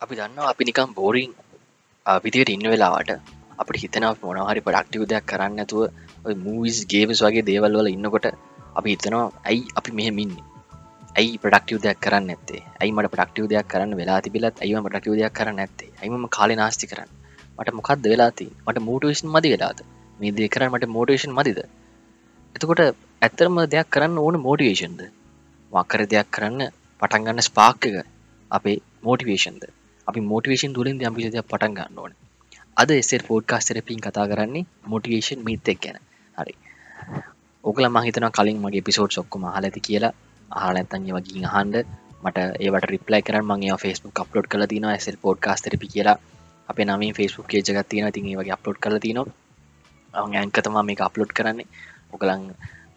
අපි දන්න අපි නිකම් බෝරිං විදියට ඉන්න වෙලාවට අපට හිතන මොනහරි පඩක්ටිව දෙයක් කරන්න ඇතුව මූවිස් ගේමස් වගේ දේවල් වල ඉන්නකොට අපි හිතනවා ඇයි අපි මෙහෙමින්නේ ඇයි ප්‍රඩක්ටිව දෙයක් කරන්න ඇත්තේ ඇයි මට ප්‍රක්ටිව දෙයක් කරන්න වෙලා තිබිලත් ඇයිම ප්‍රක්ටිව දෙයක් කරන්න ඇත්තේ ඇයිම කාලි නාස්ති කරන්න? මට මොකක්ද වෙලාති මට මෝටවිෂන් මදි වෙලාද? මේ දේ කරන්න මට මෝටේෂන් මදිද? එතකොට ඇත්තරම දෙයක් කරන්න ඕන මෝටිවේෂන්ද වක්කර දෙයක් කරන්න පටන්ගන්න ස්පාක් එක අපේ මෝටිවේෂන්ද අපි මෝටිවේෂන් තුළින් යම්පිසි දෙයක් පටන් ගන්න ඕන. අද එසෙ පෝඩ්කාස් රපින් කතා කරන්නේ මොටිවේෂන් මිතෙක් ගැන. හරි. ඕකල මහිතන කලින් මගේ පිසෝඩ් සොක්කොම හලති කියලා. ආලඇතන් වගේ හන්ඩ මට ඒවට රිප්ලයි කර මගේ ෆස්බුක් අප්ලෝඩ් කල තින ඇසල් පෝඩ්කාස් රපි කියලා. අප නම ෆස්බුක් ජගත් තින ති වගේ අප්ලෝඩ් කල තිනවා. ඇංකතම මේ අප්ලෝඩ් කරන්නේ. ඔකලං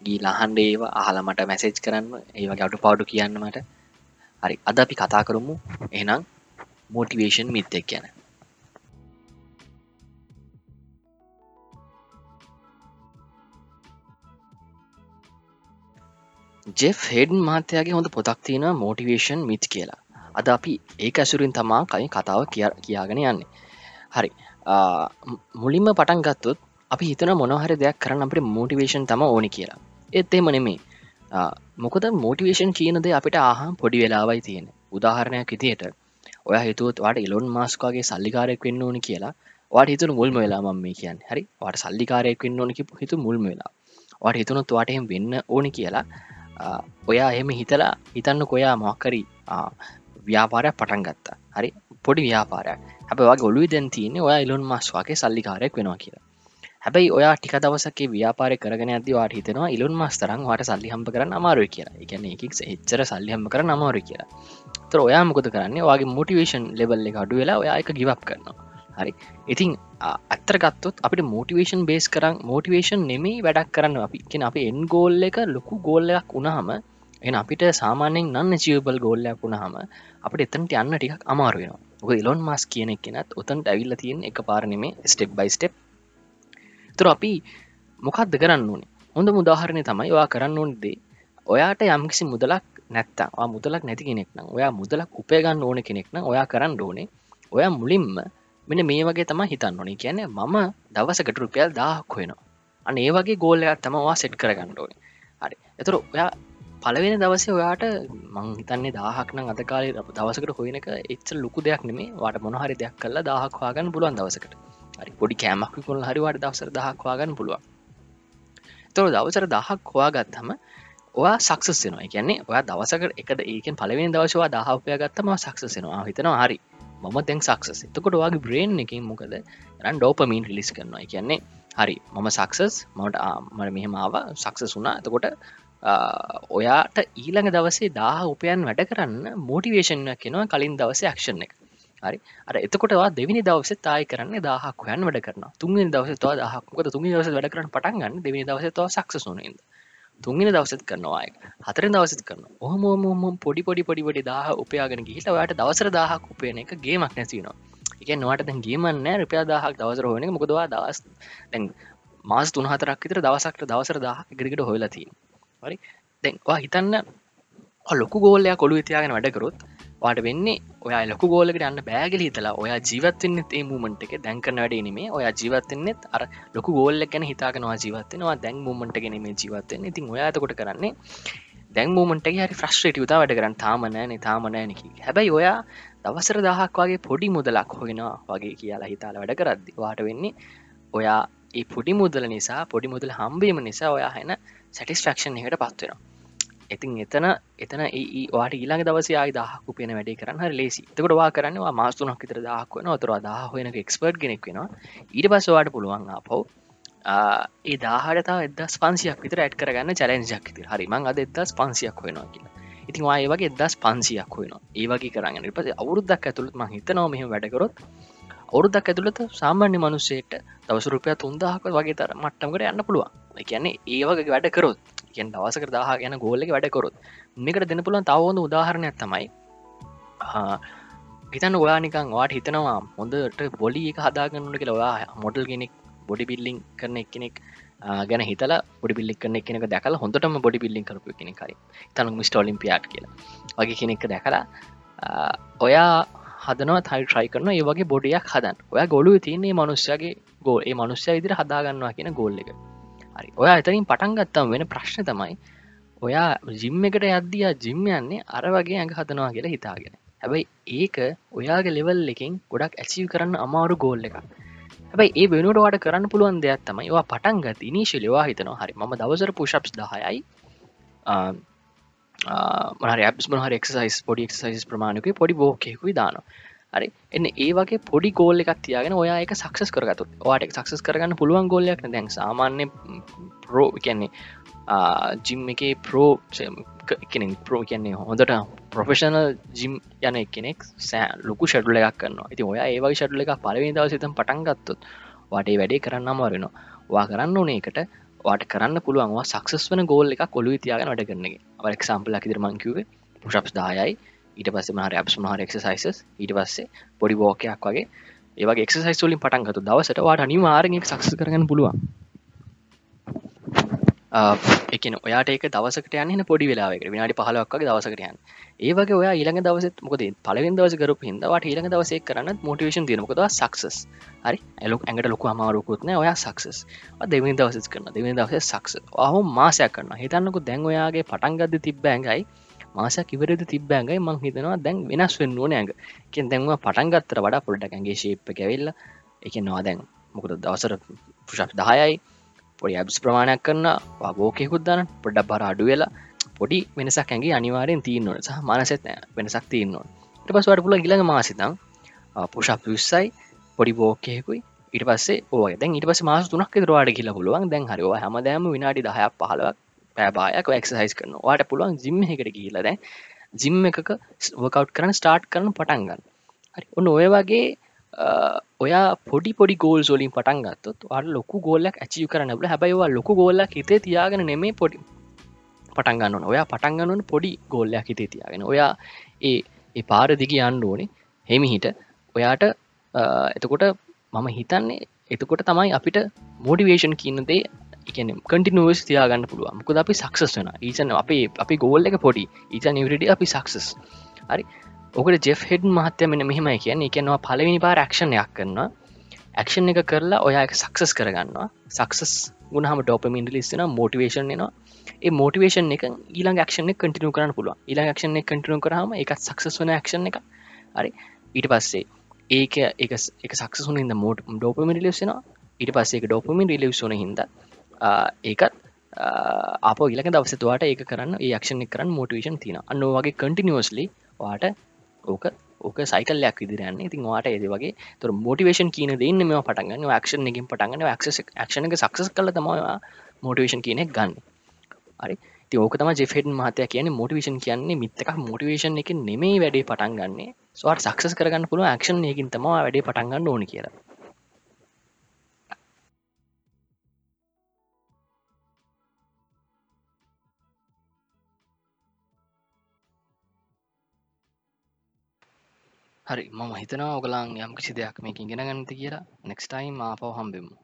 ගී ලහන්ඩ ඒවා. අහලා මට මැසේජ් කරන්න. ඒවගේ අටු පවඩු කියන්න මට. හරි. අද අපි කතා කරමු. එනම් මෝටිවේෂන් මිත්තෙක් ගැන. ජෙෆ් හෙඩන් මාත්‍යයාගේ හොඳ පොතක් තියෙන මෝටිවේෂන් මිත් කියලා. අද අපි ඒ ඇසුරින් තමා කලින් කතාව කියාගෙන යන්නේ. හරි. මුලින්ම පටන් ගත්තොත් අපි හිතන මොනහරි දෙයක් කරන්න අපට මෝටිවේෂන් තම ඕනි කියලා. එත් එම නෙමේ මොකද මෝටිවේෂන් කියනද අපිට ආහම් පොඩි වෙලාවයි තියෙන උදාහරණයක් විදියට ඔය හිතුවත් වාට ඉලොන් මාස්කාගේ සල්ලිකාරයක් වෙන්න ඕනි කියලා. වාට හිතුන මුල්ම වෙලා මම මේ කියන්න. හරි? වාට සල්ලිකාරයක් වෙන්න ඕනි හිතු මුල්ම වෙලා. වාට හිතුනොත් වාට එහෙම වෙන්න ඕනි කියලා ඔයා එහෙම හිතලා හිතන්න කොයා මොක්කරි ව්‍යාපාරයක් පටන් ගත්තා. හරි? පොඩි ව්‍යාපාරයක්. හැබ වගේ ඔලු දැන් තියන්නේ ඔයා ඉලොන් මස්වාගේ සල්ලිකාරයක් වෙනවා කියලා. හැබැයි ඔයා ටික දවසක ව්‍යාපාර කරගෙන ඇති වාට හිතෙනවා ඉලුන් මස්තරන් වාට සල්ලි හම්ප කරන්න අමාරුව කියලා. එකන එකක් එච්චර සල්ලි හම්ප කර අමාරු කියලා. තර ඔයා මොකද කරන්නේ? වගේ මොටිවේෂන් ලෙබල් එක අඩු වෙලා ඔයා එක ගිවක් කරනවා. හරි. ඉතින් අත්තර ගත්තොත් අපිට මෝටිවේෂන් බේස් කරන්න මෝටිවේෂන් නෙමේ වැඩක් කරන්න අපි. කියෙන අපි එන් ගෝල්ල එක ලොකු ගෝල්ලයක් වුණහම එ අපිට සාමාන්‍යෙන් නන්න ජීවබල් ගෝල්ලයක් වුණහම අපට එතනට යන්න ටිකක් අමාරුවෙනවා ඔක ඉලොන් මස් කියන කෙනත් ඔතන්ට ඇවිල්ල තියෙන් එක පාරනෙමේ ස්ටෙප් බයි ස්ටප් තුර අපි මොකක්ද කරන්න ඕනේ? හොඳ මුදාහරණය තමයි වා කරන්න ඕනදේ ඔයාට යම්කිසි මුදලක් නැත්තා මුදලක් නැති කෙනෙක් නම් ඔයා මුදලක් උපයගන්න ඕන කෙනෙක් නම් ඔයා කරන්න ඕනේ. ඔයා මුලින්ම මෙන මේ වගේ තම හිතන්න ඕනේ. කියන්නේ මම දවසකට රුපියල් දාහක් වෙනවා අන ඒ වගේ ගෝල්ලයක් තමවා සෙට් කරගන්න ඕනේ. හරි. එතුර ඔයා පලවෙන දවසේ ඔයාට මං හිතන්නේ දාහක්න අද කාලේ දවසකට හොයනක එච්ච ලොකු දෙයක් නෙමේ වාට මොනහරි දෙයක් කල්ලා දාහක් වාගන්න පුළුවන් දවසකට. හරි. පොඩි කෑමක් කොල් හරිවාට දවසර දහක් වාගන්න පුළුවන්. තොර දවසර දහක් හවා ගත්තම ඔයා සක්සස්සෙනවා කියන්නේ ඔයා දවසකට එකද ඒකෙන් පලවෙන් දවශවා දහපය ගත්තම සක්සසෙනවා හිතනවා හරි. මම තැන් සක්සස් එතකොට වගේ බ්‍රේන් එකින් මොකද? රන් ඩෝපමීන් රිලිස් කරනවා. කියන්නේ හරි මම සක්සස් මට මට මෙහෙමාව සක්සස් වුනා එතකොට ඔයාට ඊළඟ දවසේ දාහ උපයන් වැඩ කරන්න මෝටිවේෂන්යක් කෙනවා කලින් දවස ක්ෂණ එක. හරි. අර එතකොටවා දෙවිනි දවස තායි කරන්න දහක් හොයන් වැඩ කරන තුන්ගෙන දවස තව දහක්මක තුන් දවස වැඩ කරන පටන්ගන්න දෙවිනි දවස තව සක්සුනද තුන්ගෙන දවසත් කරනවාය හතර දවසත් කරන ඔහමෝමොම පොඩි පොඩි පොඩි පොඩි දාහ උපයාගෙන ගිහිට වට දවසර දාහක් උපයන එක ගේමක් නැතිනවා එක නොට දැන් ගේමන්න රුපියා දහක් දවසර හොන මොකදවා දවස් දැන් මාස් තුනහතරක් විතර දවසක්ට දවසර දහ ඉගරිකට හොයලති හරි? දැන්වා හිතන්න ලොකු ගෝල්ලයක් කොළු ඉතියාගෙන වැඩකරොත් වාට වෙන්නේ ඔයා ලොකු ගෝලකට යන්න බෑගල හිතලා ඔයා ජීවත්වන්න ඒ මූමට එක. දැන්කන වැඩේනේ ඔයා ජීවත්තෙන්නෙත් අර ලොකු ගෝල්ල ගැන හිතාගෙනවා ජීවත්වෙනවා දැන් මූමට ගෙනීම ජීවත්වෙන්න ඉතින් ඔයාතකොට කරන්නේ දැන් මූමට හරි ෆ්‍රස්ට්‍රේට උතා වැඩ කරන්න. තාමනෑන තාමනෑනකි හැබැයි ඔයා දවසර දහක් වගේ පොඩි මුදලක් හොගෙනවා වගේ කියලා හිතාල වැඩ කරද්දි වාට වෙන්නේ ඔයා ඒ පොඩි මුදල නිසා පොඩි මුදල හම්බීම නිසා ඔයා හැන සැටිස්ට්‍රක්ෂන් එකට පත්වෙනවා ඉතින් එතන එතන ඒ වාට ඊළඟ දවස ආයි දහක් උපයන වැඩේ කරන්න හරි ලේසි එතකොට වා කරන්නවා මාස්තුනක් විතර දහක් වෙන අතර දහ වෙනක එක්ස්පර්ට් කෙනෙක් වෙනවා. ඊට පස්සවාට පුළුවන් ආපව් ඒ දාහටතාව එදස් පන්සියක් විතර ඇත් කරගන්න චලෙන්ජක් ති හරිමං අද එදස් පන්සියක් වෙනවා කියලා. ඉතින් වාය වගේ එදස් පන්සියක් වෙනවා ඒ වගේ කරන්න. පස අවුරුද්දක් ඇතුළත් ම හිතනව මෙහම වැඩකරොත් අවුරුද්දක් ඇතුළත සාමාන්‍ය මනුස්සේට දවස රුපය තුන්දාහක වගේ තර මට්ටමකට යන්න පුළුවන්. කියන්නේ ඒ වගේ වැඩ කරොත් කියෙන් දවසක දාහ ගැන ගෝල්ලක වැඩකොරොත් මේකට දෙන පුළන් තවෝඳ උදාහරණයක් තමයි හිතන්න ඔයානිකං වාට හිතනවා හොඳට බොලි එක හදාගන්නට කියලා මොඩල් කෙනෙක් බොඩි බිල්ලිං කරන එක්කෙනෙක් ගැන හිතල බොඩි බිල්ලි කන එකනෙක දැකල හොඳටම බොඩි බිල්ලින් කරපු කෙනෙකයි තනු මිස්ට ඔලිම්පියාට් කියලා. වගේ කෙනෙක්ක දැකලා ඔයා හදනවා තයි ට්‍රයි කරන ඒ වගේ බොඩියක් හදන් ඔය ගොලු තියන්නේ මනුස්්‍යයාගේ ගෝල් ඒ මනුස්්‍ය විදිර හදාගන්නවා කියන ගෝල්ල එක. හරි. ඔයා එතරින් පටන් ගත්තම් වෙන ප්‍රශ්න තමයි ඔයා ජිම් එකට යද්දියා ජිම් යන්නේ අර වගේ ඇඟ හදනවා කියලා හිතාගෙන. හැබැයි ඒක ඔයාගේ ලෙවල් එකින් ගොඩක් ඇචීව කරන්න අමාරු ගෝල්ල එක හැබයි ඒ වෙනුවට වාට කරන්න පුළුවන් දෙයක් තමයි වා පටන් ගත් ඉනිශිලවා හිතනවා හරි ම දවසර පුෂප්ස් දහයයි. මහර ඇප්මහර එක්සයිස් පොඩි එක්සයිස් ප්‍රමාණක පොඩි බෝකෙකුයි දාන හරි? එන්න ඒ වගේ පොඩි ගෝල්ල එකක් තියාගෙන ඔයා එක සක්සස් කරගතු වාට සක්සස් කරගන්න පුළුවන් ගෝලයක් දැන් සාමාන්‍ය ප්‍රෝ කියන්නේ ජිම් එක ප්‍රෝ කෙනෙ ප්‍රෝ කියන්නේ හොඳට ප්‍රොෆෙෂනල් ජිම් යන කෙනෙක් සෑ ලොකු ෂඩුල එකක් කරන්න ඉති ඔය ඒවගේ ෂඩුල එක පලවෙනි දව සිතම් පටන්ගත්තොත් වාටේ වැඩේ කරන්න අමාරෙනවා වා කරන්න ඕනේ එකට වාට කරන්න පුළුවන්වා සක්සස් වන ගෝල් එක කොළු තියාගෙන වැඩ කරනගේ එක්සාම්පල් කිදර මංකිවේ පුෂප්ස් දායයි ඊට පස්සේ මහර ඇප්ස් මහර එක්සයිසස් ඊට පස්සේ පොඩි බෝකයක් වගේ. ඒවගේ එක්සයිස් වලින් පටන්ගතු දවසට වාට අනිවාරෙන් සක්ස කරගන්න පුළුවන්. එකන ඔයාට ඒක දවසකට යන්න පොඩි වෙලාවක විනාඩි පහලක්ගේ දවසකටයන් ඒවගේ ඔයා ඊළඟ දවසත් මොකද පලවෙන් දවස කරු හිදවාට ඊළඟ දවසේ කරන්න මොටිවේෂන් තියනකොද සක්සස් හරි? ඇලොක් ඇඟට ලොකු අමාරුකුත්න ඔයා සක්සස් දෙවිනි දවසස් කරන දෙවිනි දවස සක්ස අහු මාසයක් කරන්න හිතන්නකු දැන් ඔයාගේ පටන්ගද තිබ්බ ඇඟයි මාසයක් ඉවරද තිබ්බ ඇඟයි මං හිතනවා දැන් වෙනස් වෙන්න ඕන ඇඟ. කියෙන් දැන්ව පටන්ගත්තර වඩා පොඩ්ඩ ඇගේ ශේප්ප ඇවෙල්ල එක නවා දැන් මොකද දවසර පුෂක් දහයයි පොඩි ඇබ්ස් ප්‍රමාණයක් කරන්න වාගෝකෙකුත් දන්න පොඩ්ඩක් බර අඩු වෙලා පොඩි වෙනසක් ඇගේ අනිවාරයෙන් තියන්නවට සහ මනසෙත් වෙනසක් තියන්නවා ට පස්වට පුල ගිලඟ මාසිතම් පුෂක් විස්සයි පොඩි බෝකයෙකුයි ඉට පස්සේ ඕ දැන් ඉට පස මාස තුනක් දරවාට කියලා පුළුවන්. දැන් හරිවා හැමදෑම විනාඩි දහයක් පහලක් පෑබායක් එක්සයිස් කරන වාට පුළුවන් ජිම්ම එකට කියල දැන් ජිම් එකක වකව් කරන ස්ටාර්ට් කරන පටන්ගන්න හරි. ඔන්න ඔය වගේ ඔයා පොඩි පොඩි ගෝල් සෝලින් පටන් ගත්තොත් වාට ලොකු ගෝල්ලක් ඇචිය කරනබල හැබයිවා ලොකු ගෝල්ලක් හිතේ තියාගෙන නෙමේ පොඩි පටන්ගන්න ඔයා පටන්ගන්නවන පොඩි ගෝල්ලයක් හිතේ තියාගෙන. ඔයා ඒ ඒ පාර දිග අන්න ඕනේ. හෙමිහිට ඔයාට එතකොට මම හිතන්නේ එතකොට තමයි අපිට මෝඩිවේෂන් කියන්නදේ එකන කටිනුවස් තියාගන්න පුළුවන්. මුකද අපි සක්සස් වෙන ඊචන අපේ අපි ගෝල්ල එක පොඩි. ඊචන් නිවරඩ අපි සක්සස් හරි? ඔකට ජෙෆ් හෙඩ් මහත්‍ය මෙන මෙහෙමයි කියන්න. එකනවා පලවෙනි පාර ක්ෂණයක් කරනවා. ඇක්ෂන් එක කරලා ඔයා එක සක්සස් කරගන්නවා. සක්සස් ගුණහම ඩොපමින් ලිස්සෙන මෝටිවේෂන් එනවා. ඒ මෝටිවේෂන් එක ඊලා ක්ෂන කටිනු කරන්න පුළුව ඊලා ක්ෂන කටිනු කරහම එකත් සක්සස් වන ක්ෂණ එක හරි? ඊට පස්සේ ඒක එක එක සක්සුන් හිද මෝට් ඩෝපමින් ලිස්සෙන ඊට පස්සේ ඩොපමින් රිලිව්සන හිද ඒකත් අප ඉලක දවසතුවාට ඒක කරන්න ඒ ක්ෂණ කරන්න මෝටිවේෂන් තින අන්න වගේ කටිනිියස්ලි වාට ඕක ඕක සයිකල්ලයක් විදිරන්න ඉතින් වාට ඒද වගේ තුර මෝටිවේෂන් කියන දෙන්න මෙම පටන්ගන්න ක්ෂණ එකින් පටන්ගන්න ක්ෂණක සක්සස් කල තමවා මෝටිවේෂන් කියනෙක් ගන්න. හරි? ඕක තම ජෙෆෙන් මහතය කියන මෝටිවේෂන් කියන්නේ මිත්තක මෝටිවේෂන් එක නෙමේ වැඩේ පටන් ගන්නේ. ස්වාට සක්සස් කරගන්න පුළුව ක්ෂණ යකින් තමවා වැඩේ පටන්ගන්න ඕන කියලා. හරි මම හිතනවා ඔගලාන් යම් කිසි දෙයක් මේක ඉගෙන ගන්නති කියලා නෙක්ස්ටයිම් ආපව හම්බෙමු.